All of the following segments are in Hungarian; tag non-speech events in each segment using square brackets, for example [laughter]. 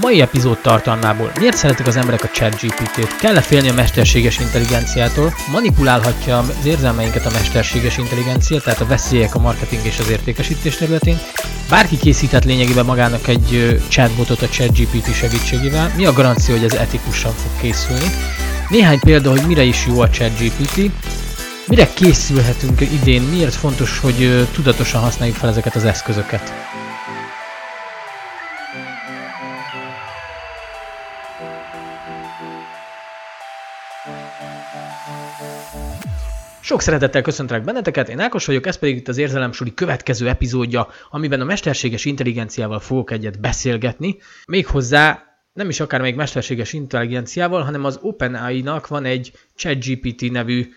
Mai epizód tartalmából miért szeretik az emberek a chat GPT-t? Kell-e félni a mesterséges intelligenciától? Manipulálhatja az érzelmeinket a mesterséges intelligencia, tehát a veszélyek a marketing és az értékesítés területén? Bárki készített lényegében magának egy chatbotot a chat GPT segítségével. Mi a garancia, hogy ez etikusan fog készülni? Néhány példa, hogy mire is jó a chat GPT. Mire készülhetünk idén? Miért fontos, hogy tudatosan használjuk fel ezeket az eszközöket? Sok szeretettel köszöntelek benneteket, én Ákos vagyok, ez pedig itt az Érzelemsúli következő epizódja, amiben a mesterséges intelligenciával fogok egyet beszélgetni. Méghozzá nem is akár még mesterséges intelligenciával, hanem az OpenAI-nak van egy ChatGPT nevű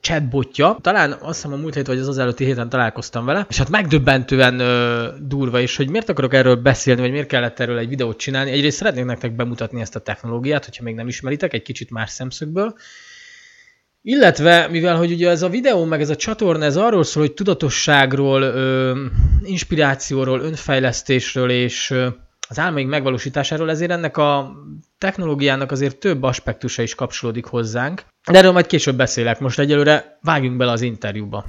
chatbotja. Talán azt hiszem a múlt hét vagy az az előtti héten találkoztam vele, és hát megdöbbentően ö, durva is, hogy miért akarok erről beszélni, vagy miért kellett erről egy videót csinálni. Egyrészt szeretnék nektek bemutatni ezt a technológiát, hogyha még nem ismeritek, egy kicsit más szemszögből. Illetve, mivel hogy ugye ez a videó, meg ez a csatorna, ez arról szól, hogy tudatosságról, ö, inspirációról, önfejlesztésről és ö, az álmaink megvalósításáról, ezért ennek a technológiának azért több aspektusa is kapcsolódik hozzánk. De erről majd később beszélek, most egyelőre vágjunk bele az interjúba.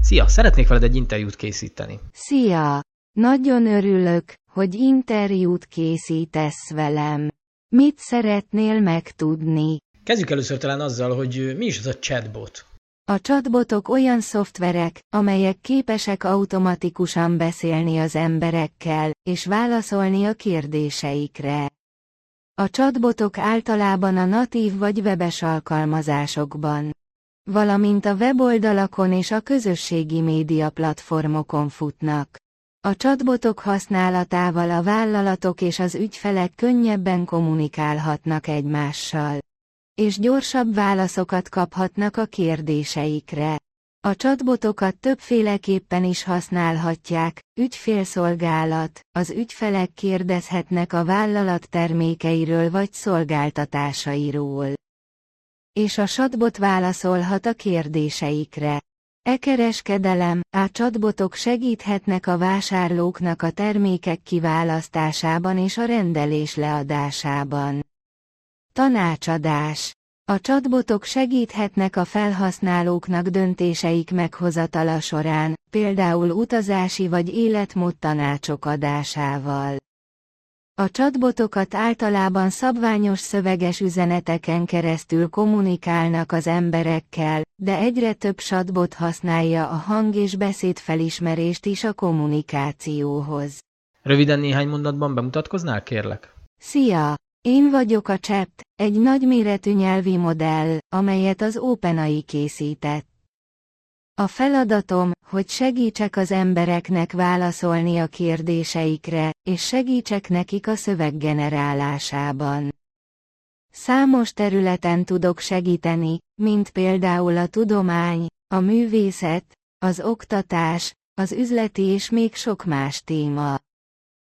Szia! Szeretnék veled egy interjút készíteni. Szia! Nagyon örülök, hogy interjút készítesz velem. Mit szeretnél megtudni? Kezdjük először talán azzal, hogy mi is az a chatbot. A chatbotok olyan szoftverek, amelyek képesek automatikusan beszélni az emberekkel, és válaszolni a kérdéseikre. A chatbotok általában a natív vagy webes alkalmazásokban, valamint a weboldalakon és a közösségi média platformokon futnak. A chatbotok használatával a vállalatok és az ügyfelek könnyebben kommunikálhatnak egymással. És gyorsabb válaszokat kaphatnak a kérdéseikre. A chatbotokat többféleképpen is használhatják, ügyfélszolgálat, az ügyfelek kérdezhetnek a vállalat termékeiről vagy szolgáltatásairól. És a chatbot válaszolhat a kérdéseikre. E-kereskedelem, a chatbotok segíthetnek a vásárlóknak a termékek kiválasztásában és a rendelés leadásában. Tanácsadás A chatbotok segíthetnek a felhasználóknak döntéseik meghozatala során, például utazási vagy életmód tanácsok adásával. A chatbotokat általában szabványos szöveges üzeneteken keresztül kommunikálnak az emberekkel, de egyre több chatbot használja a hang- és beszédfelismerést is a kommunikációhoz. Röviden néhány mondatban bemutatkoznál, kérlek? Szia! Én vagyok a Chat, egy nagyméretű nyelvi modell, amelyet az OpenAI készített. A feladatom, hogy segítsek az embereknek válaszolni a kérdéseikre, és segítsek nekik a szöveg generálásában. Számos területen tudok segíteni, mint például a tudomány, a művészet, az oktatás, az üzleti és még sok más téma.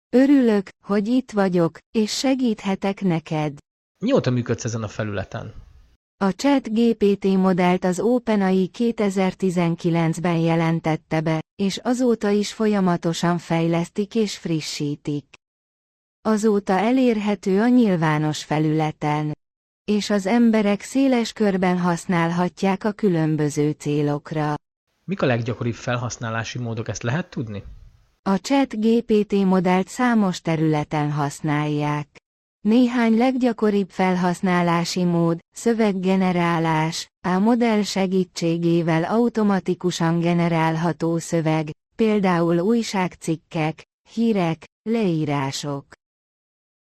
Örülök, hogy itt vagyok, és segíthetek neked. Mióta működsz ezen a felületen? A Chat GPT modellt az OpenAI 2019-ben jelentette be, és azóta is folyamatosan fejlesztik és frissítik. Azóta elérhető a nyilvános felületen. És az emberek széles körben használhatják a különböző célokra. Mik a leggyakoribb felhasználási módok, ezt lehet tudni? A Chat GPT modellt számos területen használják. Néhány leggyakoribb felhasználási mód, szöveggenerálás, a modell segítségével automatikusan generálható szöveg, például újságcikkek, hírek, leírások.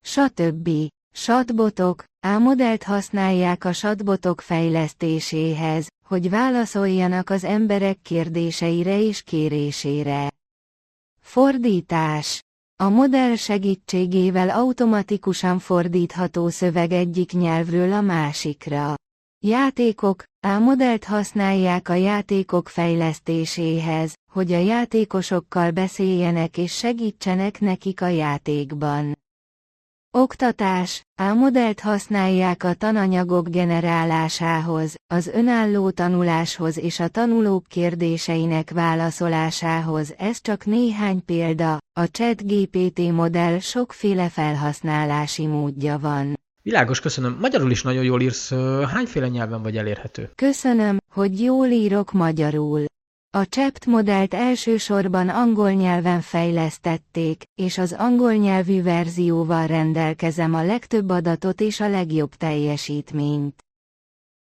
Stb. Satbotok, a modellt használják a satbotok fejlesztéséhez, hogy válaszoljanak az emberek kérdéseire és kérésére. Fordítás a modell segítségével automatikusan fordítható szöveg egyik nyelvről a másikra. Játékok, a modellt használják a játékok fejlesztéséhez, hogy a játékosokkal beszéljenek és segítsenek nekik a játékban. Oktatás. A modellt használják a tananyagok generálásához, az önálló tanuláshoz és a tanulók kérdéseinek válaszolásához. Ez csak néhány példa, a ChatGPT modell sokféle felhasználási módja van. Világos, köszönöm. Magyarul is nagyon jól írsz. Hányféle nyelven vagy elérhető? Köszönöm, hogy jól írok magyarul. A CHEPT modellt elsősorban angol nyelven fejlesztették, és az angol nyelvű verzióval rendelkezem a legtöbb adatot és a legjobb teljesítményt.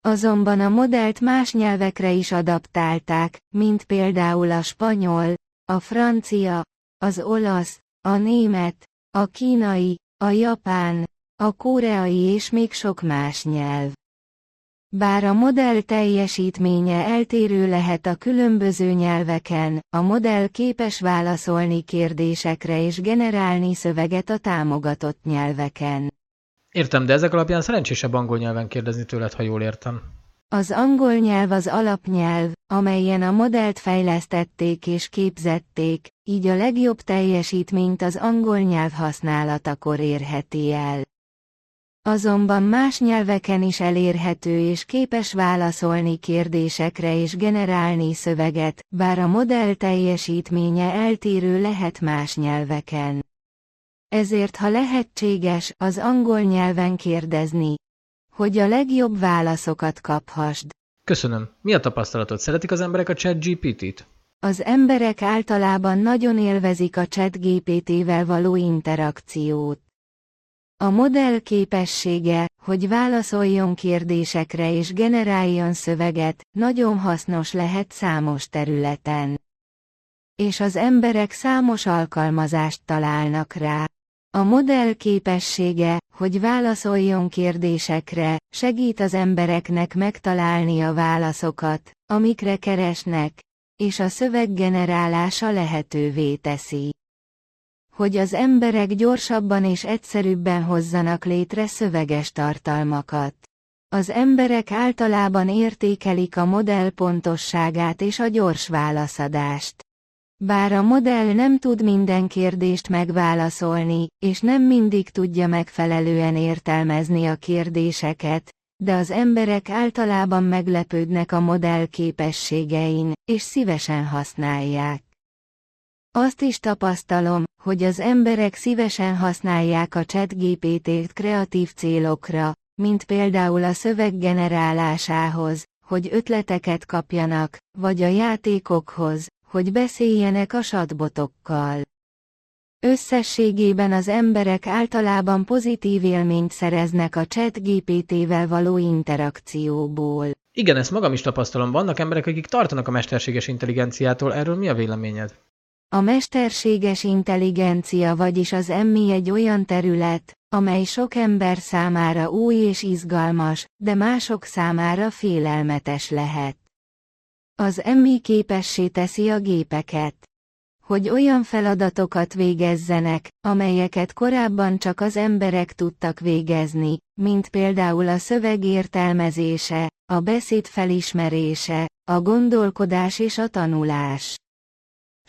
Azonban a modellt más nyelvekre is adaptálták, mint például a spanyol, a francia, az olasz, a német, a kínai, a japán, a koreai és még sok más nyelv. Bár a modell teljesítménye eltérő lehet a különböző nyelveken, a modell képes válaszolni kérdésekre és generálni szöveget a támogatott nyelveken. Értem, de ezek alapján szerencsésebb angol nyelven kérdezni tőled, ha jól értem. Az angol nyelv az alapnyelv, amelyen a modellt fejlesztették és képzették, így a legjobb teljesítményt az angol nyelv használatakor érheti el azonban más nyelveken is elérhető és képes válaszolni kérdésekre és generálni szöveget, bár a modell teljesítménye eltérő lehet más nyelveken. Ezért ha lehetséges, az angol nyelven kérdezni, hogy a legjobb válaszokat kaphasd. Köszönöm. Mi a tapasztalatod? Szeretik az emberek a chat GPT-t? Az emberek általában nagyon élvezik a chat GPT-vel való interakciót. A modell képessége, hogy válaszoljon kérdésekre és generáljon szöveget, nagyon hasznos lehet számos területen. És az emberek számos alkalmazást találnak rá. A modell képessége, hogy válaszoljon kérdésekre, segít az embereknek megtalálni a válaszokat, amikre keresnek, és a szöveg generálása lehetővé teszi hogy az emberek gyorsabban és egyszerűbben hozzanak létre szöveges tartalmakat. Az emberek általában értékelik a modell pontosságát és a gyors válaszadást. Bár a modell nem tud minden kérdést megválaszolni, és nem mindig tudja megfelelően értelmezni a kérdéseket, de az emberek általában meglepődnek a modell képességein, és szívesen használják. Azt is tapasztalom, hogy az emberek szívesen használják a ChatGPT-t kreatív célokra, mint például a szöveg generálásához, hogy ötleteket kapjanak, vagy a játékokhoz, hogy beszéljenek a chatbotokkal. Összességében az emberek általában pozitív élményt szereznek a ChatGPT-vel való interakcióból. Igen, ezt magam is tapasztalom. Vannak emberek, akik tartanak a mesterséges intelligenciától. Erről mi a véleményed? A mesterséges intelligencia vagyis az emmi egy olyan terület, amely sok ember számára új és izgalmas, de mások számára félelmetes lehet. Az emmi képessé teszi a gépeket, hogy olyan feladatokat végezzenek, amelyeket korábban csak az emberek tudtak végezni, mint például a szöveg értelmezése, a beszéd felismerése, a gondolkodás és a tanulás.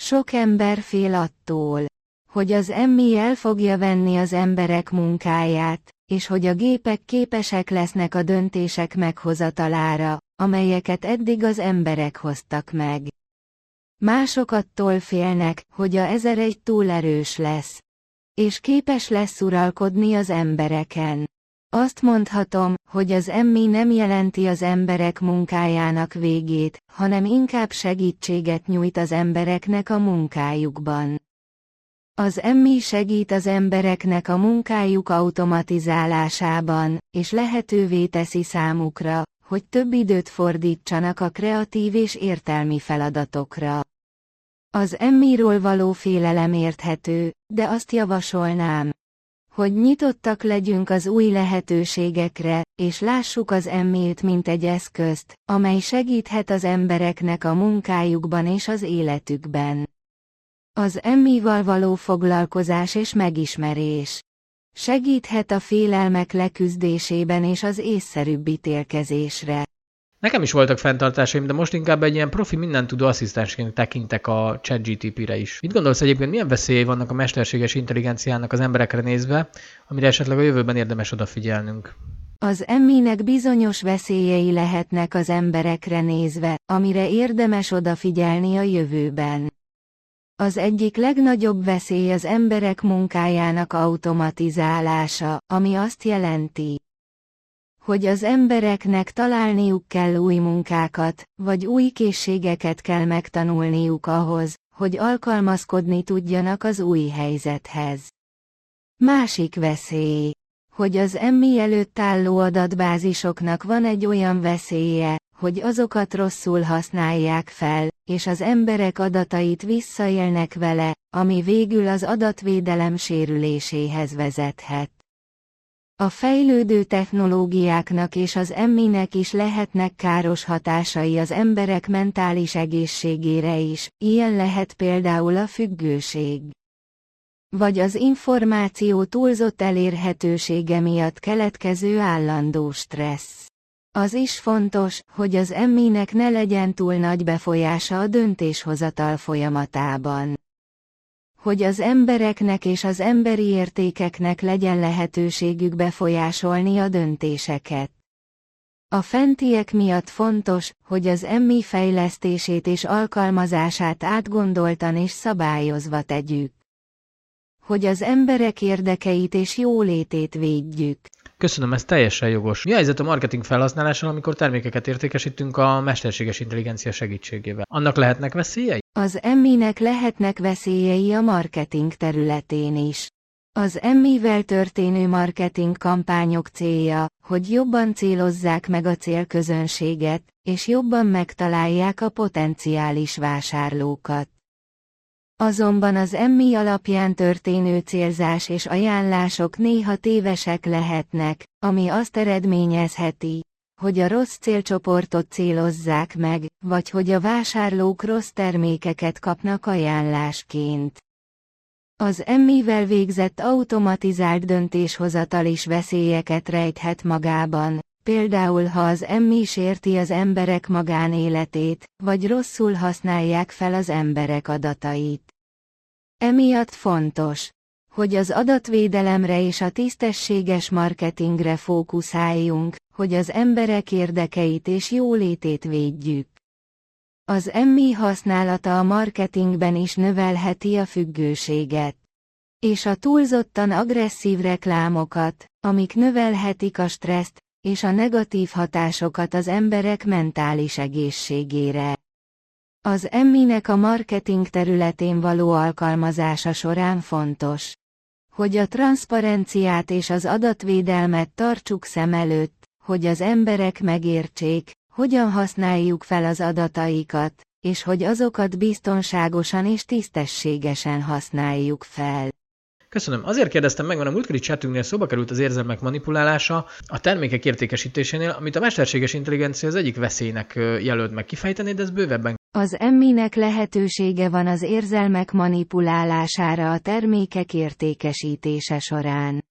Sok ember fél attól, hogy az emmi el fogja venni az emberek munkáját, és hogy a gépek képesek lesznek a döntések meghozatalára, amelyeket eddig az emberek hoztak meg. Mások attól félnek, hogy a ezer egy túl erős lesz, és képes lesz uralkodni az embereken. Azt mondhatom, hogy az emmi nem jelenti az emberek munkájának végét, hanem inkább segítséget nyújt az embereknek a munkájukban. Az emmi segít az embereknek a munkájuk automatizálásában, és lehetővé teszi számukra, hogy több időt fordítsanak a kreatív és értelmi feladatokra. Az emmiról való félelem érthető, de azt javasolnám, hogy nyitottak legyünk az új lehetőségekre, és lássuk az emmét mint egy eszközt, amely segíthet az embereknek a munkájukban és az életükben. Az emmival való foglalkozás és megismerés segíthet a félelmek leküzdésében és az észszerűbb ítélkezésre. Nekem is voltak fenntartásaim, de most inkább egy ilyen profi mindentudó asszisztensként tekintek a ChatGTP-re is. Mit gondolsz egyébként, milyen veszélyei vannak a mesterséges intelligenciának az emberekre nézve, amire esetleg a jövőben érdemes odafigyelnünk? Az emminek bizonyos veszélyei lehetnek az emberekre nézve, amire érdemes odafigyelni a jövőben. Az egyik legnagyobb veszély az emberek munkájának automatizálása, ami azt jelenti, hogy az embereknek találniuk kell új munkákat, vagy új készségeket kell megtanulniuk ahhoz, hogy alkalmazkodni tudjanak az új helyzethez. Másik veszély, hogy az emmi előtt álló adatbázisoknak van egy olyan veszélye, hogy azokat rosszul használják fel, és az emberek adatait visszaélnek vele, ami végül az adatvédelem sérüléséhez vezethet. A fejlődő technológiáknak és az emminek is lehetnek káros hatásai az emberek mentális egészségére is, ilyen lehet például a függőség. Vagy az információ túlzott elérhetősége miatt keletkező állandó stressz. Az is fontos, hogy az emminek ne legyen túl nagy befolyása a döntéshozatal folyamatában hogy az embereknek és az emberi értékeknek legyen lehetőségük befolyásolni a döntéseket. A fentiek miatt fontos, hogy az emmi fejlesztését és alkalmazását átgondoltan és szabályozva tegyük. Hogy az emberek érdekeit és jólétét védjük. Köszönöm, ez teljesen jogos. Mi a helyzet a marketing felhasználással, amikor termékeket értékesítünk a mesterséges intelligencia segítségével? Annak lehetnek veszélyei? Az emminek lehetnek veszélyei a marketing területén is. Az emmivel történő marketing kampányok célja, hogy jobban célozzák meg a célközönséget, és jobban megtalálják a potenciális vásárlókat. Azonban az emmi alapján történő célzás és ajánlások néha tévesek lehetnek, ami azt eredményezheti, hogy a rossz célcsoportot célozzák meg, vagy hogy a vásárlók rossz termékeket kapnak ajánlásként. Az emmivel végzett automatizált döntéshozatal is veszélyeket rejthet magában, például ha az emmi sérti az emberek magánéletét, vagy rosszul használják fel az emberek adatait. Emiatt fontos, hogy az adatvédelemre és a tisztességes marketingre fókuszáljunk, hogy az emberek érdekeit és jólétét védjük. Az emmi használata a marketingben is növelheti a függőséget. És a túlzottan agresszív reklámokat, amik növelhetik a stresszt, és a negatív hatásokat az emberek mentális egészségére. Az emminek a marketing területén való alkalmazása során fontos, hogy a transzparenciát és az adatvédelmet tartsuk szem előtt, hogy az emberek megértsék, hogyan használjuk fel az adataikat, és hogy azokat biztonságosan és tisztességesen használjuk fel. Köszönöm. Azért kérdeztem meg, mert a múltkori chatünknél szóba került az érzelmek manipulálása a termékek értékesítésénél, amit a mesterséges intelligencia az egyik veszélynek jelölt meg. Kifejteni, de ez bővebben. Az emminek lehetősége van az érzelmek manipulálására a termékek értékesítése során.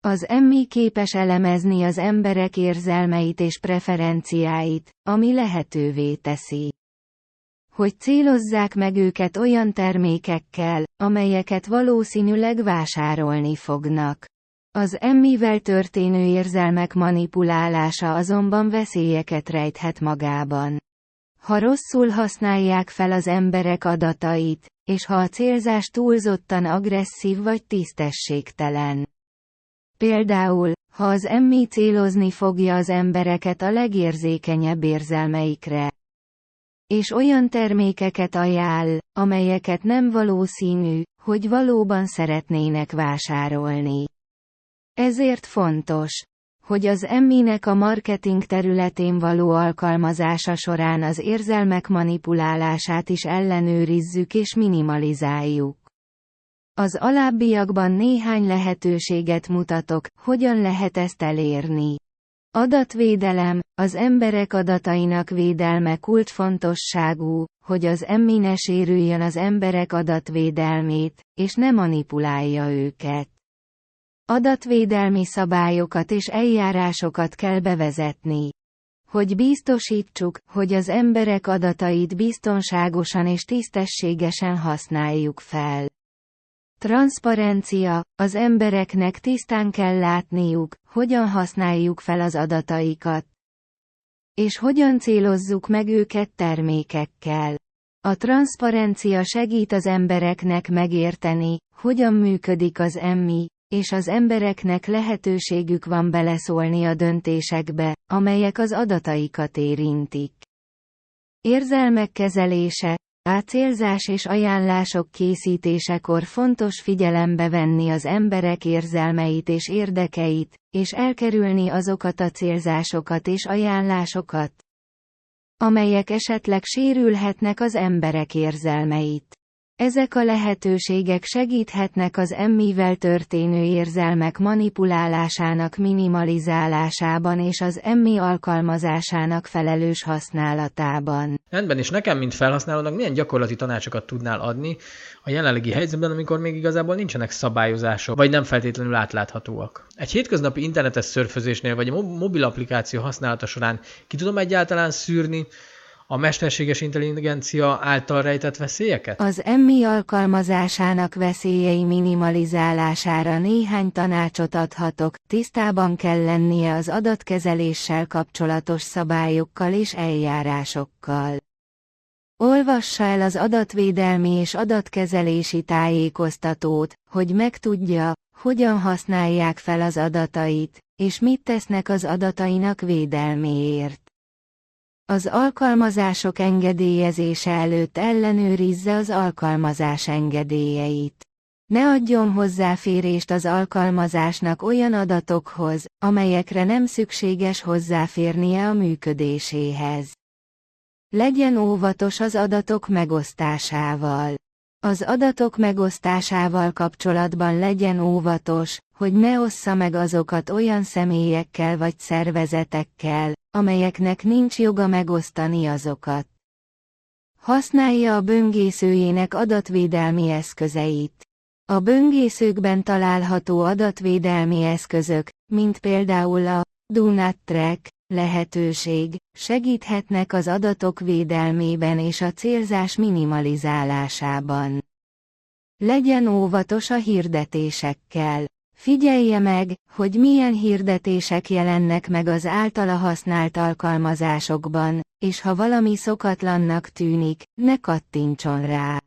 Az emmi képes elemezni az emberek érzelmeit és preferenciáit, ami lehetővé teszi, hogy célozzák meg őket olyan termékekkel, amelyeket valószínűleg vásárolni fognak. Az emmivel történő érzelmek manipulálása azonban veszélyeket rejthet magában. Ha rosszul használják fel az emberek adatait, és ha a célzás túlzottan agresszív vagy tisztességtelen. Például, ha az emmi célozni fogja az embereket a legérzékenyebb érzelmeikre, és olyan termékeket ajánl, amelyeket nem valószínű, hogy valóban szeretnének vásárolni. Ezért fontos, hogy az emminek a marketing területén való alkalmazása során az érzelmek manipulálását is ellenőrizzük és minimalizáljuk. Az alábbiakban néhány lehetőséget mutatok, hogyan lehet ezt elérni. Adatvédelem, az emberek adatainak védelme kulcsfontosságú, hogy az emmi ne sérüljön az emberek adatvédelmét, és ne manipulálja őket. Adatvédelmi szabályokat és eljárásokat kell bevezetni. hogy biztosítsuk, hogy az emberek adatait biztonságosan és tisztességesen használjuk fel. Transzparencia, az embereknek tisztán kell látniuk, hogyan használjuk fel az adataikat. És hogyan célozzuk meg őket termékekkel. A transzparencia segít az embereknek megérteni, hogyan működik az emmi, és az embereknek lehetőségük van beleszólni a döntésekbe, amelyek az adataikat érintik. Érzelmek kezelése, a célzás és ajánlások készítésekor fontos figyelembe venni az emberek érzelmeit és érdekeit, és elkerülni azokat a célzásokat és ajánlásokat, amelyek esetleg sérülhetnek az emberek érzelmeit. Ezek a lehetőségek segíthetnek az emmivel történő érzelmek manipulálásának minimalizálásában és az emmi alkalmazásának felelős használatában. Rendben, és nekem, mint felhasználónak milyen gyakorlati tanácsokat tudnál adni a jelenlegi helyzetben, amikor még igazából nincsenek szabályozások, vagy nem feltétlenül átláthatóak. Egy hétköznapi internetes szörfözésnél, vagy a mobil applikáció használata során ki tudom egyáltalán szűrni, a mesterséges intelligencia által rejtett veszélyeket? Az emmi alkalmazásának veszélyei minimalizálására néhány tanácsot adhatok, tisztában kell lennie az adatkezeléssel kapcsolatos szabályokkal és eljárásokkal. Olvassa el az adatvédelmi és adatkezelési tájékoztatót, hogy megtudja, hogyan használják fel az adatait, és mit tesznek az adatainak védelméért. Az alkalmazások engedélyezése előtt ellenőrizze az alkalmazás engedélyeit. Ne adjon hozzáférést az alkalmazásnak olyan adatokhoz, amelyekre nem szükséges hozzáférnie a működéséhez. Legyen óvatos az adatok megosztásával. Az adatok megosztásával kapcsolatban legyen óvatos, hogy ne ossza meg azokat olyan személyekkel vagy szervezetekkel, amelyeknek nincs joga megosztani azokat. Használja a böngészőjének adatvédelmi eszközeit. A böngészőkben található adatvédelmi eszközök, mint például a Do Not Track lehetőség, segíthetnek az adatok védelmében és a célzás minimalizálásában. Legyen óvatos a hirdetésekkel. Figyelje meg, hogy milyen hirdetések jelennek meg az általa használt alkalmazásokban, és ha valami szokatlannak tűnik, ne kattintson rá.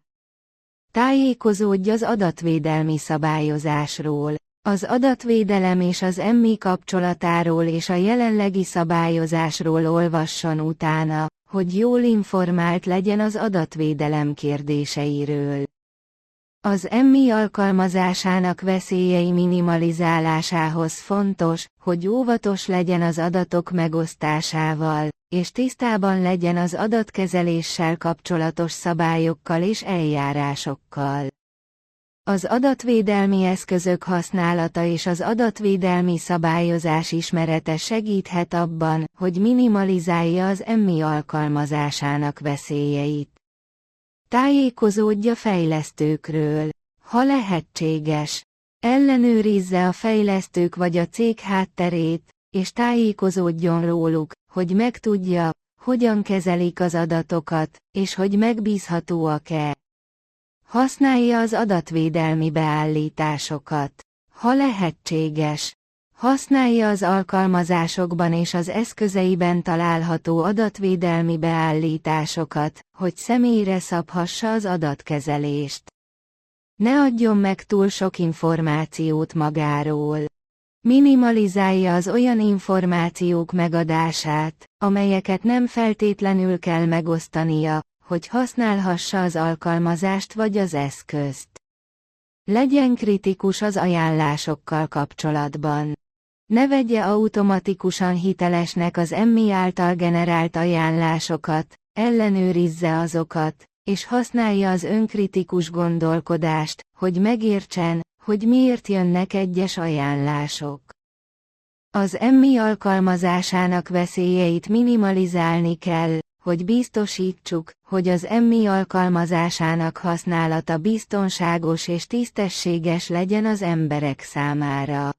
Tájékozódj az adatvédelmi szabályozásról. Az adatvédelem és az emmi kapcsolatáról és a jelenlegi szabályozásról olvasson utána, hogy jól informált legyen az adatvédelem kérdéseiről. Az emmi alkalmazásának veszélyei minimalizálásához fontos, hogy óvatos legyen az adatok megosztásával, és tisztában legyen az adatkezeléssel kapcsolatos szabályokkal és eljárásokkal. Az adatvédelmi eszközök használata és az adatvédelmi szabályozás ismerete segíthet abban, hogy minimalizálja az emmi alkalmazásának veszélyeit. Tájékozódja fejlesztőkről. Ha lehetséges, ellenőrizze a fejlesztők vagy a cég hátterét, és tájékozódjon róluk, hogy megtudja, hogyan kezelik az adatokat, és hogy megbízhatóak-e. Használja az adatvédelmi beállításokat. Ha lehetséges, használja az alkalmazásokban és az eszközeiben található adatvédelmi beállításokat, hogy személyre szabhassa az adatkezelést. Ne adjon meg túl sok információt magáról. Minimalizálja az olyan információk megadását, amelyeket nem feltétlenül kell megosztania, hogy használhassa az alkalmazást vagy az eszközt. Legyen kritikus az ajánlásokkal kapcsolatban. Ne vegye automatikusan hitelesnek az emmi által generált ajánlásokat, ellenőrizze azokat, és használja az önkritikus gondolkodást, hogy megértsen, hogy miért jönnek egyes ajánlások. Az emmi alkalmazásának veszélyeit minimalizálni kell, hogy biztosítsuk, hogy az emmi alkalmazásának használata biztonságos és tisztességes legyen az emberek számára.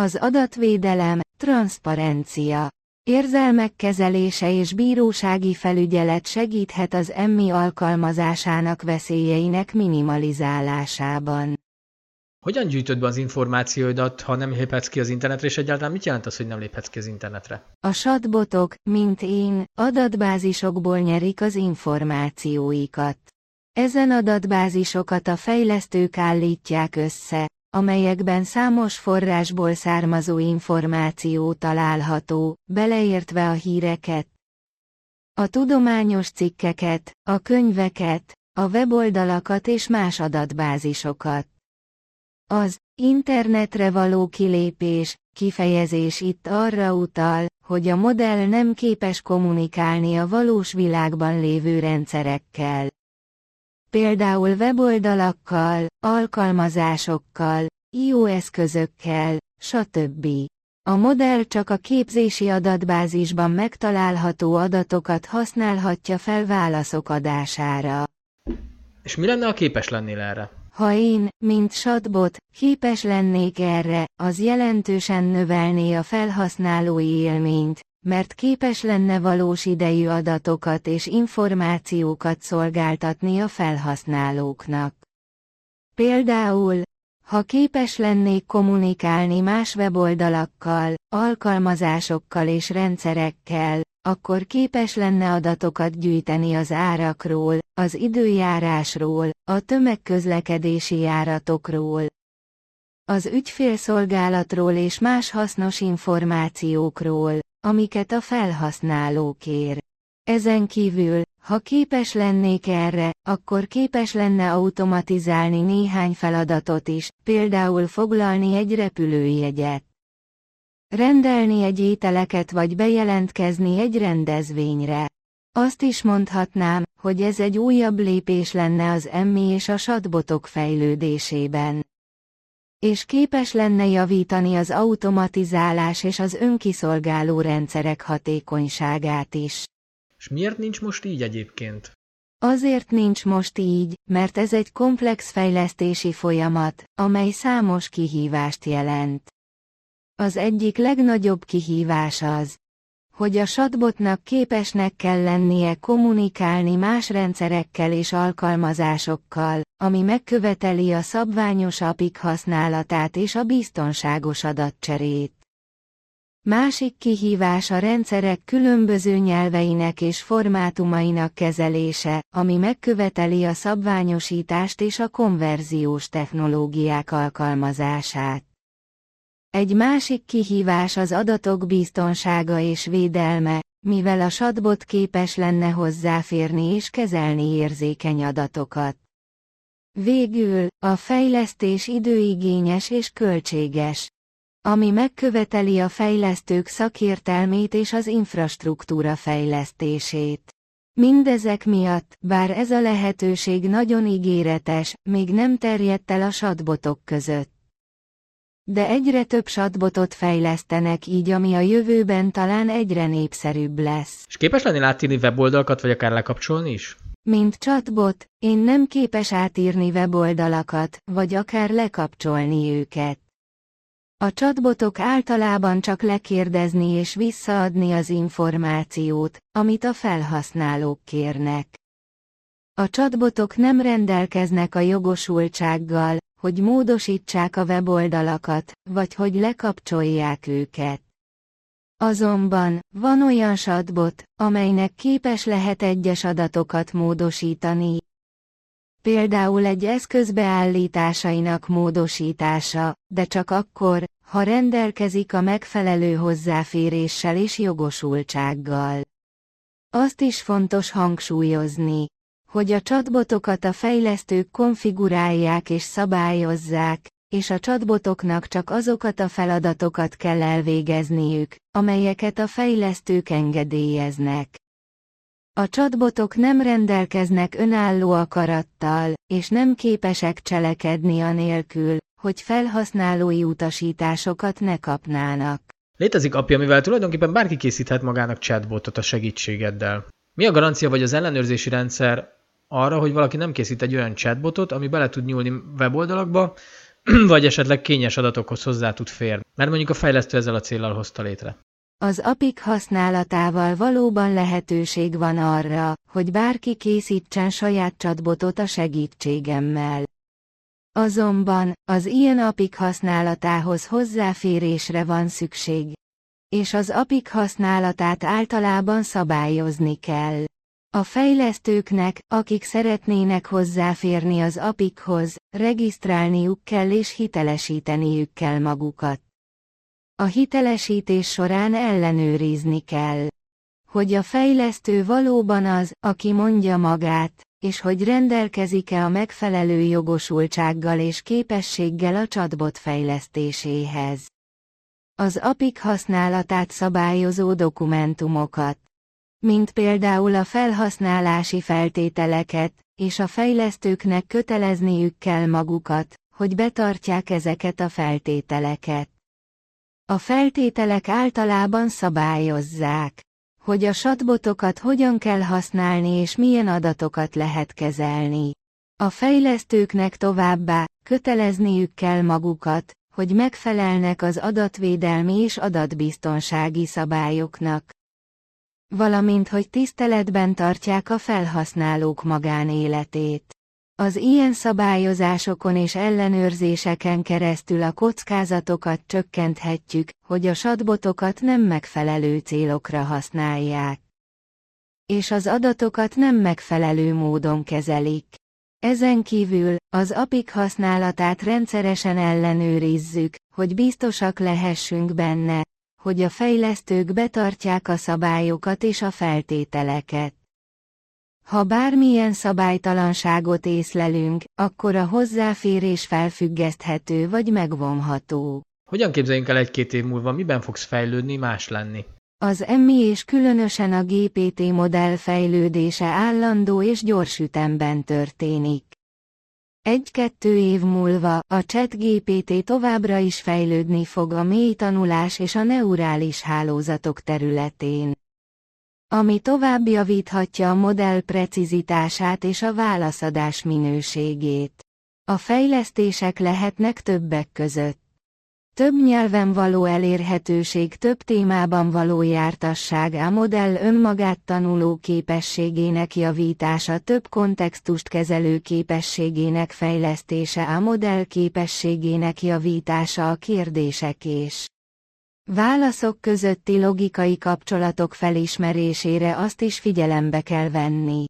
Az adatvédelem, transzparencia. Érzelmek kezelése és bírósági felügyelet segíthet az emmi alkalmazásának veszélyeinek minimalizálásában. Hogyan gyűjtöd be az információidat, ha nem léphetsz ki az internetre, és egyáltalán mit jelent az, hogy nem léphetsz ki az internetre? A chatbotok, mint én, adatbázisokból nyerik az információikat. Ezen adatbázisokat a fejlesztők állítják össze, amelyekben számos forrásból származó információ található, beleértve a híreket, a tudományos cikkeket, a könyveket, a weboldalakat és más adatbázisokat. Az internetre való kilépés, kifejezés itt arra utal, hogy a modell nem képes kommunikálni a valós világban lévő rendszerekkel. Például weboldalakkal, alkalmazásokkal, IO eszközökkel, stb. A modell csak a képzési adatbázisban megtalálható adatokat használhatja fel válaszok adására. És mi lenne, ha képes lennél erre? Ha én, mint chatbot, képes lennék erre, az jelentősen növelné a felhasználói élményt, mert képes lenne valós idejű adatokat és információkat szolgáltatni a felhasználóknak. Például, ha képes lennék kommunikálni más weboldalakkal, alkalmazásokkal és rendszerekkel, akkor képes lenne adatokat gyűjteni az árakról, az időjárásról, a tömegközlekedési járatokról, az ügyfélszolgálatról és más hasznos információkról, amiket a felhasználó kér. Ezen kívül, ha képes lennék erre, akkor képes lenne automatizálni néhány feladatot is, például foglalni egy repülőjegyet. Rendelni egy ételeket vagy bejelentkezni egy rendezvényre. Azt is mondhatnám, hogy ez egy újabb lépés lenne az emmi és a satbotok fejlődésében. És képes lenne javítani az automatizálás és az önkiszolgáló rendszerek hatékonyságát is. És miért nincs most így egyébként? Azért nincs most így, mert ez egy komplex fejlesztési folyamat, amely számos kihívást jelent. Az egyik legnagyobb kihívás az, hogy a chatbotnak képesnek kell lennie kommunikálni más rendszerekkel és alkalmazásokkal, ami megköveteli a szabványos apik használatát és a biztonságos adatcserét. Másik kihívás a rendszerek különböző nyelveinek és formátumainak kezelése, ami megköveteli a szabványosítást és a konverziós technológiák alkalmazását. Egy másik kihívás az adatok biztonsága és védelme, mivel a chatbot képes lenne hozzáférni és kezelni érzékeny adatokat. Végül, a fejlesztés időigényes és költséges, ami megköveteli a fejlesztők szakértelmét és az infrastruktúra fejlesztését. Mindezek miatt, bár ez a lehetőség nagyon ígéretes, még nem terjedt el a satbotok között. De egyre több satbotot fejlesztenek így, ami a jövőben talán egyre népszerűbb lesz. És képes lenni átírni weboldalakat, vagy akár lekapcsolni is? Mint chatbot, én nem képes átírni weboldalakat, vagy akár lekapcsolni őket. A chatbotok általában csak lekérdezni és visszaadni az információt, amit a felhasználók kérnek. A chatbotok nem rendelkeznek a jogosultsággal, hogy módosítsák a weboldalakat, vagy hogy lekapcsolják őket. Azonban, van olyan chatbot, amelynek képes lehet egyes adatokat módosítani. Például egy eszköz beállításainak módosítása, de csak akkor, ha rendelkezik a megfelelő hozzáféréssel és jogosultsággal. Azt is fontos hangsúlyozni, hogy a chatbotokat a fejlesztők konfigurálják és szabályozzák, és a chatbotoknak csak azokat a feladatokat kell elvégezniük, amelyeket a fejlesztők engedélyeznek. A chatbotok nem rendelkeznek önálló akarattal, és nem képesek cselekedni anélkül, hogy felhasználói utasításokat ne kapnának. Létezik apja, amivel tulajdonképpen bárki készíthet magának chatbotot a segítségeddel. Mi a garancia vagy az ellenőrzési rendszer arra, hogy valaki nem készít egy olyan chatbotot, ami bele tud nyúlni weboldalakba, [clears throat] vagy esetleg kényes adatokhoz hozzá tud férni. Mert mondjuk a fejlesztő ezzel a célral hozta létre. Az APIK használatával valóban lehetőség van arra, hogy bárki készítsen saját chatbotot a segítségemmel. Azonban, az ilyen APIK használatához hozzáférésre van szükség. És az APIK használatát általában szabályozni kell. A fejlesztőknek, akik szeretnének hozzáférni az APIK-hoz, regisztrálniuk kell és hitelesíteniük kell magukat. A hitelesítés során ellenőrizni kell, hogy a fejlesztő valóban az, aki mondja magát, és hogy rendelkezik-e a megfelelő jogosultsággal és képességgel a chatbot fejlesztéséhez. Az APIK használatát szabályozó dokumentumokat, mint például a felhasználási feltételeket, és a fejlesztőknek kötelezniük kell magukat, hogy betartják ezeket a feltételeket. A feltételek általában szabályozzák, hogy a chatbotokat hogyan kell használni és milyen adatokat lehet kezelni. A fejlesztőknek továbbá kötelezniük kell magukat, hogy megfelelnek az adatvédelmi és adatbiztonsági szabályoknak. Valamint hogy tiszteletben tartják a felhasználók magánéletét. Az ilyen szabályozásokon és ellenőrzéseken keresztül a kockázatokat csökkenthetjük, hogy a satbotokat nem megfelelő célokra használják. És az adatokat nem megfelelő módon kezelik. Ezen kívül, az APIK használatát rendszeresen ellenőrizzük, hogy biztosak lehessünk benne, hogy a fejlesztők betartják a szabályokat és a feltételeket. Ha bármilyen szabálytalanságot észlelünk, akkor a hozzáférés felfüggeszthető vagy megvonható. Hogyan képzeljünk el egy-két év múlva, miben fogsz fejlődni, más lenni? Az MI és különösen a GPT modell fejlődése állandó és gyors ütemben történik. Egy-kettő év múlva a ChatGPT továbbra is fejlődni fog a mély tanulás és a neurális hálózatok területén ami tovább javíthatja a modell precizitását és a válaszadás minőségét. A fejlesztések lehetnek többek között. Több nyelven való elérhetőség több témában való jártasság a modell önmagát tanuló képességének javítása több kontextust kezelő képességének fejlesztése a modell képességének javítása a kérdések és Válaszok közötti logikai kapcsolatok felismerésére azt is figyelembe kell venni,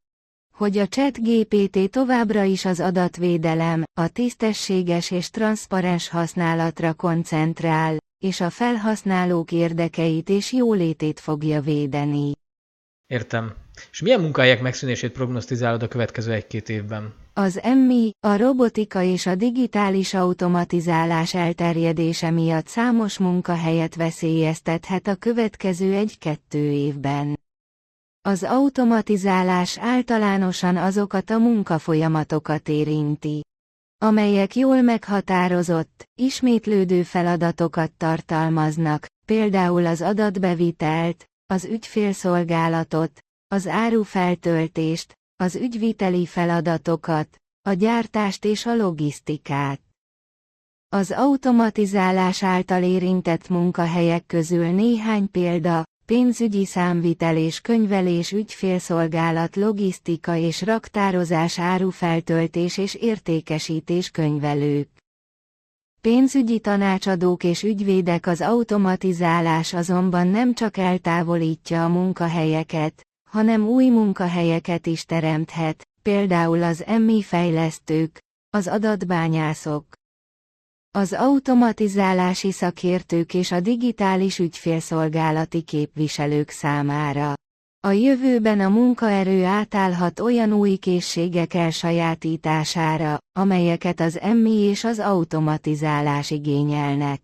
hogy a chat GPT továbbra is az adatvédelem, a tisztességes és transzparens használatra koncentrál, és a felhasználók érdekeit és jólétét fogja védeni. Értem. És milyen munkahelyek megszűnését prognosztizálod a következő egy-két évben? Az MI, a robotika és a digitális automatizálás elterjedése miatt számos munkahelyet veszélyeztethet a következő egy-kettő évben. Az automatizálás általánosan azokat a munkafolyamatokat érinti, amelyek jól meghatározott, ismétlődő feladatokat tartalmaznak, például az adatbevitelt, az ügyfélszolgálatot, az árufeltöltést, az ügyviteli feladatokat, a gyártást és a logisztikát. Az automatizálás által érintett munkahelyek közül néhány példa, pénzügyi számvitel és könyvelés ügyfélszolgálat logisztika és raktározás árufeltöltés és értékesítés könyvelők. Pénzügyi tanácsadók és ügyvédek az automatizálás azonban nem csak eltávolítja a munkahelyeket, hanem új munkahelyeket is teremthet, például az emmi fejlesztők, az adatbányászok, az automatizálási szakértők és a digitális ügyfélszolgálati képviselők számára. A jövőben a munkaerő átállhat olyan új készségek elsajátítására, amelyeket az emmi és az automatizálás igényelnek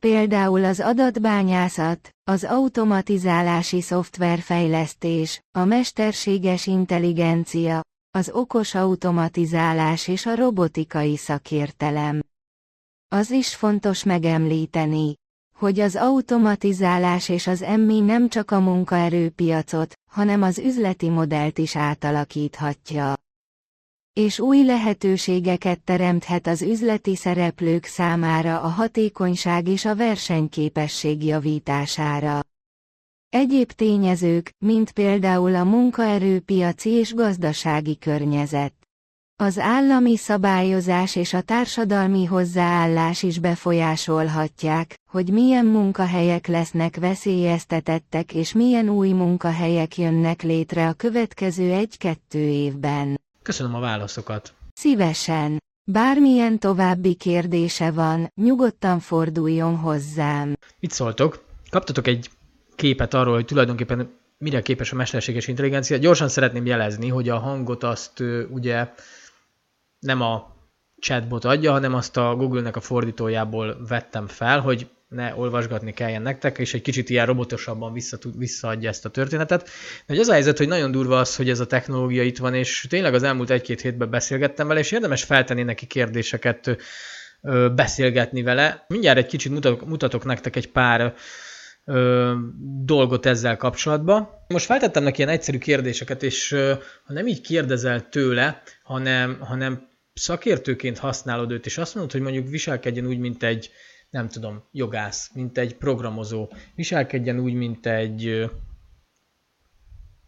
például az adatbányászat, az automatizálási szoftverfejlesztés, a mesterséges intelligencia, az okos automatizálás és a robotikai szakértelem. Az is fontos megemlíteni, hogy az automatizálás és az emmi nem csak a munkaerőpiacot, hanem az üzleti modellt is átalakíthatja. és új lehetőségeket teremthet az üzleti szereplők számára a hatékonyság és a versenyképesség javítására. Egyéb tényezők, mint például a munkaerőpiaci és gazdasági környezet. Az állami szabályozás és a társadalmi hozzáállás is befolyásolhatják, hogy milyen munkahelyek lesznek veszélyeztetettek és milyen új munkahelyek jönnek létre a következő egy-kettő évben. Köszönöm a válaszokat. Szívesen. Bármilyen további kérdése van, nyugodtan forduljon hozzám. Mit szóltok? Kaptatok egy képet arról, hogy tulajdonképpen mire képes a mesterséges intelligencia. Gyorsan szeretném jelezni, hogy a hangot azt ugye nem a chatbot adja, hanem azt a Google-nek a fordítójából vettem fel, hogy ne olvasgatni kelljen nektek, és egy kicsit ilyen robotosabban vissza, visszaadja ezt a történetet. De az a helyzet, hogy nagyon durva az, hogy ez a technológia itt van, és tényleg az elmúlt egy-két hétben beszélgettem vele, és érdemes feltenni neki kérdéseket, beszélgetni vele. Mindjárt egy kicsit mutatok, mutatok nektek egy pár ö, dolgot ezzel kapcsolatban. Most feltettem neki ilyen egyszerű kérdéseket, és ö, ha nem így kérdezel tőle, hanem, hanem szakértőként használod őt, és azt mondod, hogy mondjuk viselkedjen úgy, mint egy, nem tudom, jogász, mint egy programozó, viselkedjen úgy, mint egy,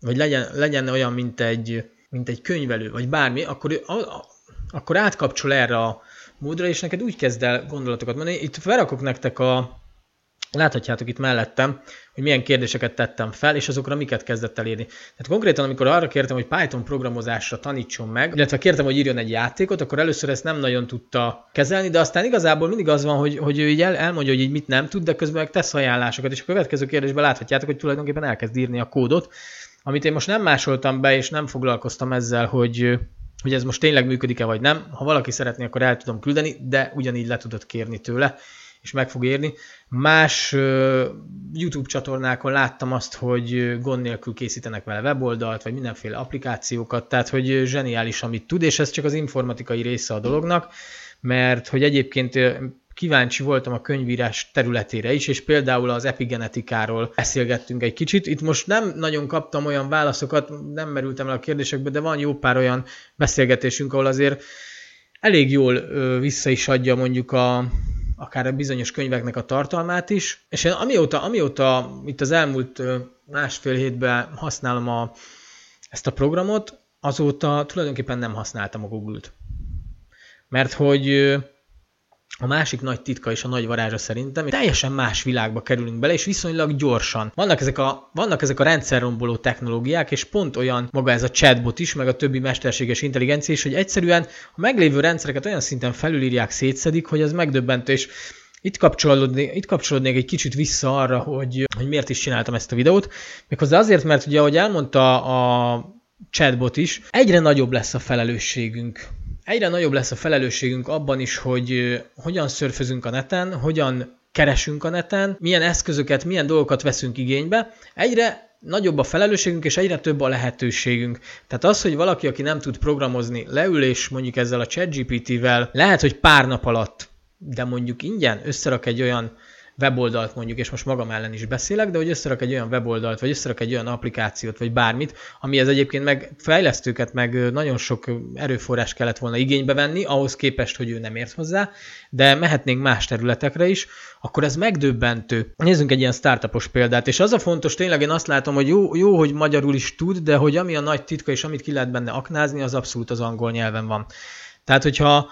vagy legyen, legyen olyan, mint egy, mint egy könyvelő, vagy bármi, akkor, a, a, akkor átkapcsol erre a módra, és neked úgy kezd el gondolatokat mondani. Itt felrakok nektek a, Láthatjátok itt mellettem, hogy milyen kérdéseket tettem fel, és azokra miket kezdett elérni. Tehát konkrétan, amikor arra kértem, hogy Python programozásra tanítson meg, illetve kértem, hogy írjon egy játékot, akkor először ezt nem nagyon tudta kezelni, de aztán igazából mindig az van, hogy, hogy ő így el, elmondja, hogy így mit nem tud, de közben meg tesz ajánlásokat, és a következő kérdésben láthatjátok, hogy tulajdonképpen elkezd írni a kódot, amit én most nem másoltam be, és nem foglalkoztam ezzel, hogy, hogy ez most tényleg működik-e vagy nem. Ha valaki szeretné, akkor el tudom küldeni, de ugyanígy le tudod kérni tőle és meg fog érni. Más YouTube csatornákon láttam azt, hogy gond nélkül készítenek vele weboldalt, vagy mindenféle applikációkat, tehát hogy zseniális, amit tud, és ez csak az informatikai része a dolognak, mert hogy egyébként kíváncsi voltam a könyvírás területére is, és például az epigenetikáról beszélgettünk egy kicsit. Itt most nem nagyon kaptam olyan válaszokat, nem merültem el a kérdésekbe, de van jó pár olyan beszélgetésünk, ahol azért elég jól vissza is adja mondjuk a, akár a bizonyos könyveknek a tartalmát is, és én amióta, amióta itt az elmúlt másfél hétben használom a, ezt a programot, azóta tulajdonképpen nem használtam a Google-t. Mert hogy a másik nagy titka és a nagy varázsa szerintem, hogy teljesen más világba kerülünk bele, és viszonylag gyorsan. Vannak ezek a, vannak ezek a rendszerromboló technológiák, és pont olyan maga ez a chatbot is, meg a többi mesterséges intelligencia is, hogy egyszerűen a meglévő rendszereket olyan szinten felülírják, szétszedik, hogy az megdöbbentő, és itt kapcsolódnék, itt kapcsolódnék egy kicsit vissza arra, hogy, hogy miért is csináltam ezt a videót. Méghozzá azért, mert ugye, ahogy elmondta a chatbot is, egyre nagyobb lesz a felelősségünk egyre nagyobb lesz a felelősségünk abban is, hogy hogyan szörfözünk a neten, hogyan keresünk a neten, milyen eszközöket, milyen dolgokat veszünk igénybe. Egyre nagyobb a felelősségünk, és egyre több a lehetőségünk. Tehát az, hogy valaki, aki nem tud programozni, leül és mondjuk ezzel a ChatGPT-vel, lehet, hogy pár nap alatt, de mondjuk ingyen összerak egy olyan weboldalt mondjuk, és most magam ellen is beszélek, de hogy összerak egy olyan weboldalt, vagy összerak egy olyan applikációt, vagy bármit, ami ez egyébként meg fejlesztőket, meg nagyon sok erőforrás kellett volna igénybe venni, ahhoz képest, hogy ő nem ért hozzá, de mehetnénk más területekre is, akkor ez megdöbbentő. Nézzünk egy ilyen startupos példát, és az a fontos, tényleg én azt látom, hogy jó, jó, hogy magyarul is tud, de hogy ami a nagy titka, és amit ki lehet benne aknázni, az abszolút az angol nyelven van. Tehát, hogyha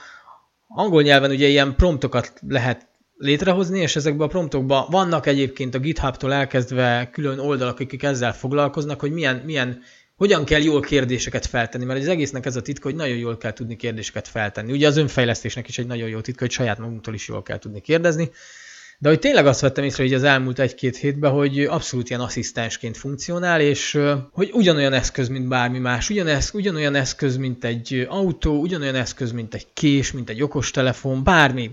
angol nyelven ugye ilyen promptokat lehet létrehozni, és ezekben a promptokban vannak egyébként a GitHub-tól elkezdve külön oldalak, akik ezzel foglalkoznak, hogy milyen, milyen hogyan kell jól kérdéseket feltenni, mert az egésznek ez a titka, hogy nagyon jól kell tudni kérdéseket feltenni. Ugye az önfejlesztésnek is egy nagyon jó titka, hogy saját magunktól is jól kell tudni kérdezni. De hogy tényleg azt vettem észre, hogy az elmúlt egy-két hétben, hogy abszolút ilyen asszisztensként funkcionál, és hogy ugyanolyan eszköz, mint bármi más, ugyanez, ugyanolyan eszköz, mint egy autó, ugyanolyan eszköz, mint egy kés, mint egy okostelefon, bármi,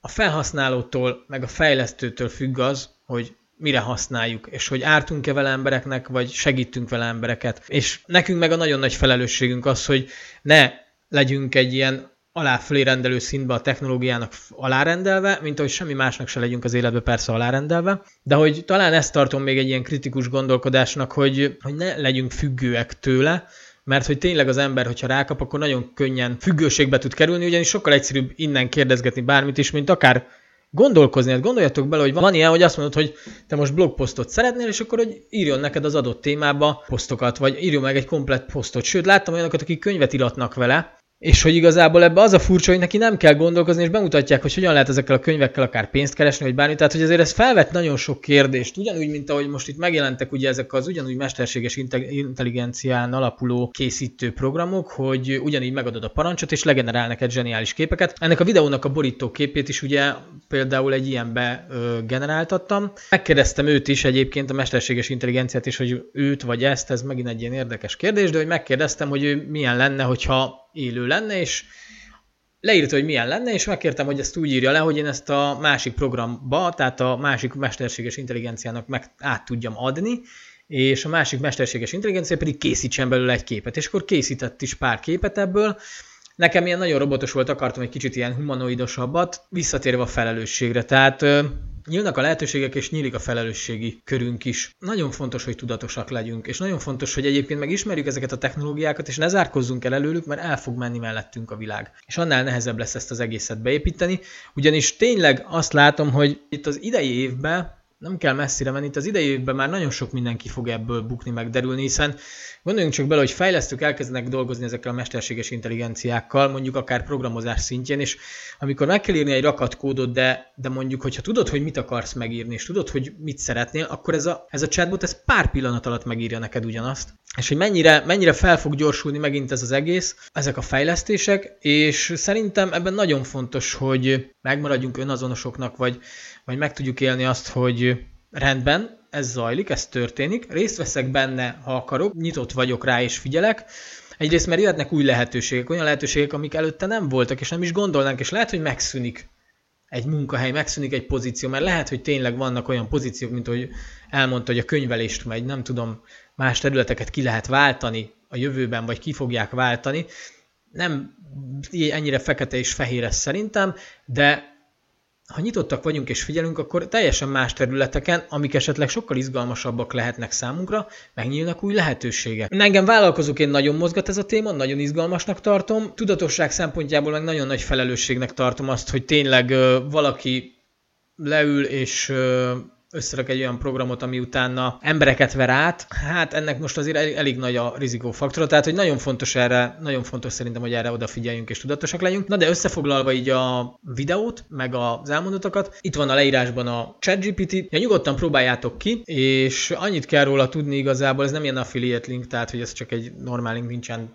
a felhasználótól, meg a fejlesztőtől függ az, hogy mire használjuk, és hogy ártunk-e vele embereknek, vagy segítünk vele embereket. És nekünk meg a nagyon nagy felelősségünk az, hogy ne legyünk egy ilyen aláfölé rendelő szintbe a technológiának alárendelve, mint ahogy semmi másnak se legyünk az életbe persze alárendelve, de hogy talán ezt tartom még egy ilyen kritikus gondolkodásnak, hogy, hogy ne legyünk függőek tőle, mert hogy tényleg az ember, hogyha rákap, akkor nagyon könnyen függőségbe tud kerülni, ugyanis sokkal egyszerűbb innen kérdezgetni bármit is, mint akár gondolkozni. Hát gondoljatok bele, hogy van ilyen, hogy azt mondod, hogy te most blogposztot szeretnél, és akkor hogy írjon neked az adott témába posztokat, vagy írjon meg egy komplett posztot. Sőt, láttam olyanokat, akik könyvet iratnak vele, és hogy igazából ebbe az a furcsa, hogy neki nem kell gondolkozni, és bemutatják, hogy hogyan lehet ezekkel a könyvekkel akár pénzt keresni, vagy bármi. Tehát, hogy azért ez felvet nagyon sok kérdést. Ugyanúgy, mint ahogy most itt megjelentek ugye ezek az ugyanúgy mesterséges intelligencián alapuló készítő programok, hogy ugyanígy megadod a parancsot, és legenerál neked zseniális képeket. Ennek a videónak a borító képét is ugye például egy ilyenbe ö, generáltattam. Megkérdeztem őt is egyébként a mesterséges intelligenciát is, hogy őt vagy ezt, ez megint egy ilyen érdekes kérdés, de hogy megkérdeztem, hogy ő milyen lenne, hogyha élő lenne, és leírta, hogy milyen lenne, és megkértem, hogy ezt úgy írja le, hogy én ezt a másik programba, tehát a másik mesterséges intelligenciának meg át tudjam adni, és a másik mesterséges intelligencia pedig készítsen belőle egy képet. És akkor készített is pár képet ebből. Nekem ilyen nagyon robotos volt, akartam egy kicsit ilyen humanoidosabbat, visszatérve a felelősségre. Tehát nyílnak a lehetőségek, és nyílik a felelősségi körünk is. Nagyon fontos, hogy tudatosak legyünk, és nagyon fontos, hogy egyébként megismerjük ezeket a technológiákat, és ne zárkozzunk el előlük, mert el fog menni mellettünk a világ. És annál nehezebb lesz ezt az egészet beépíteni, ugyanis tényleg azt látom, hogy itt az idei évben nem kell messzire menni, itt az idei már nagyon sok mindenki fog ebből bukni, meg derülni, hiszen gondoljunk csak bele, hogy fejlesztők elkezdenek dolgozni ezekkel a mesterséges intelligenciákkal, mondjuk akár programozás szintjén, és amikor meg kell írni egy rakat kódot, de, de mondjuk, hogyha tudod, hogy mit akarsz megírni, és tudod, hogy mit szeretnél, akkor ez a, ez a chatbot ez pár pillanat alatt megírja neked ugyanazt. És hogy mennyire, mennyire fel fog gyorsulni megint ez az egész, ezek a fejlesztések, és szerintem ebben nagyon fontos, hogy megmaradjunk önazonosoknak, vagy, vagy meg tudjuk élni azt, hogy rendben, ez zajlik, ez történik, részt veszek benne, ha akarok, nyitott vagyok rá és figyelek, Egyrészt, mert jöhetnek új lehetőségek, olyan lehetőségek, amik előtte nem voltak, és nem is gondolnánk, és lehet, hogy megszűnik egy munkahely, megszűnik egy pozíció, mert lehet, hogy tényleg vannak olyan pozíciók, mint hogy elmondta, hogy a könyvelést megy, nem tudom, más területeket ki lehet váltani a jövőben, vagy ki fogják váltani. Nem ennyire fekete és fehér ez szerintem, de ha nyitottak vagyunk és figyelünk, akkor teljesen más területeken, amik esetleg sokkal izgalmasabbak lehetnek számunkra, megnyílnak új lehetőségek. Engem vállalkozóként nagyon mozgat ez a téma, nagyon izgalmasnak tartom. Tudatosság szempontjából meg nagyon nagy felelősségnek tartom azt, hogy tényleg valaki leül és összerak egy olyan programot, ami utána embereket ver át, hát ennek most azért elég, elég nagy a rizikófaktora, tehát hogy nagyon fontos erre, nagyon fontos szerintem, hogy erre odafigyeljünk és tudatosak legyünk. Na de összefoglalva így a videót, meg az elmondatokat, itt van a leírásban a ChatGPT, ja, nyugodtan próbáljátok ki, és annyit kell róla tudni igazából, ez nem ilyen affiliate link, tehát hogy ez csak egy normál link, nincsen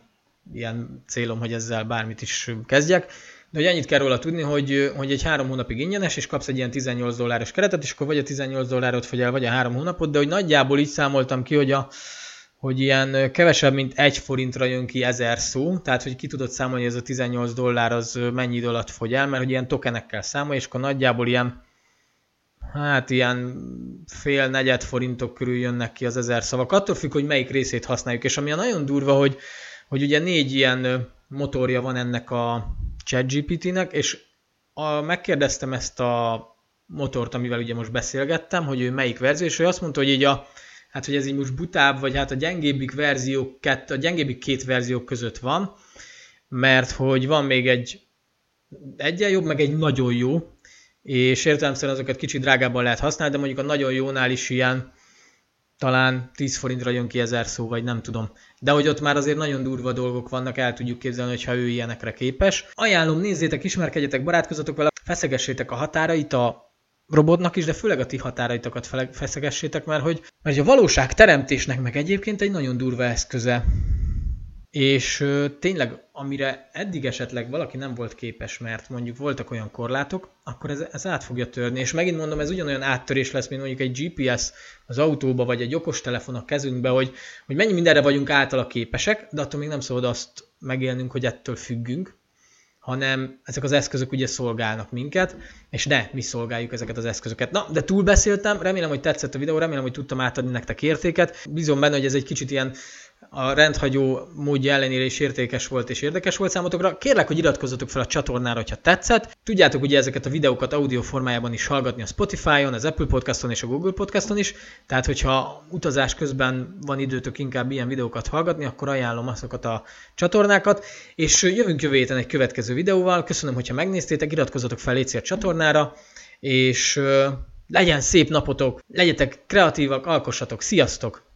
ilyen célom, hogy ezzel bármit is kezdjek de hogy ennyit kell róla tudni, hogy, hogy egy három hónapig ingyenes, és kapsz egy ilyen 18 dolláros keretet, és akkor vagy a 18 dollárot fogy el, vagy a három hónapot, de hogy nagyjából így számoltam ki, hogy a, hogy ilyen kevesebb, mint egy forintra jön ki ezer szó, tehát hogy ki tudod számolni, hogy ez a 18 dollár az mennyi idő alatt fogy el, mert hogy ilyen tokenekkel számol, és akkor nagyjából ilyen hát ilyen fél negyed forintok körül jönnek ki az ezer szavak. Attól függ, hogy melyik részét használjuk, és ami a nagyon durva, hogy, hogy ugye négy ilyen motorja van ennek a ChatGPT-nek, és a, megkérdeztem ezt a motort, amivel ugye most beszélgettem, hogy ő melyik verzió, és ő azt mondta, hogy így a, hát hogy ez így most butább, vagy hát a gyengébbik verzió, a gyengébbik két verzió között van, mert hogy van még egy egyen jobb, meg egy nagyon jó, és értelemszerűen azokat kicsit drágábban lehet használni, de mondjuk a nagyon jónál is ilyen talán 10 forintra jön ki ezer szó, vagy nem tudom. De hogy ott már azért nagyon durva dolgok vannak, el tudjuk képzelni, hogyha ő ilyenekre képes. Ajánlom, nézzétek, ismerkedjetek, barátkozatok vele, feszegessétek a határait a robotnak is, de főleg a ti határaitokat feszegessétek, mert hogy, mert a valóság teremtésnek meg egyébként egy nagyon durva eszköze és tényleg, amire eddig esetleg valaki nem volt képes, mert mondjuk voltak olyan korlátok, akkor ez, ez át fogja törni. És megint mondom, ez ugyanolyan áttörés lesz, mint mondjuk egy GPS az autóba, vagy egy okostelefon a kezünkbe, hogy, hogy mennyi mindenre vagyunk általa képesek, de attól még nem szabad azt megélnünk, hogy ettől függünk, hanem ezek az eszközök ugye szolgálnak minket, és ne mi szolgáljuk ezeket az eszközöket. Na, de túlbeszéltem, remélem, hogy tetszett a videó, remélem, hogy tudtam átadni nektek értéket. Bízom benne, hogy ez egy kicsit ilyen a rendhagyó módja ellenére is értékes volt és érdekes volt számotokra. Kérlek, hogy iratkozzatok fel a csatornára, hogyha tetszett. Tudjátok ugye ezeket a videókat audio formájában is hallgatni a Spotify-on, az Apple Podcaston és a Google Podcaston is, tehát hogyha utazás közben van időtök inkább ilyen videókat hallgatni, akkor ajánlom azokat a csatornákat, és jövünk jövő héten egy következő videóval. Köszönöm, hogyha megnéztétek, iratkozzatok fel légy a csatornára, és legyen szép napotok, legyetek kreatívak, alkossatok, sziasztok!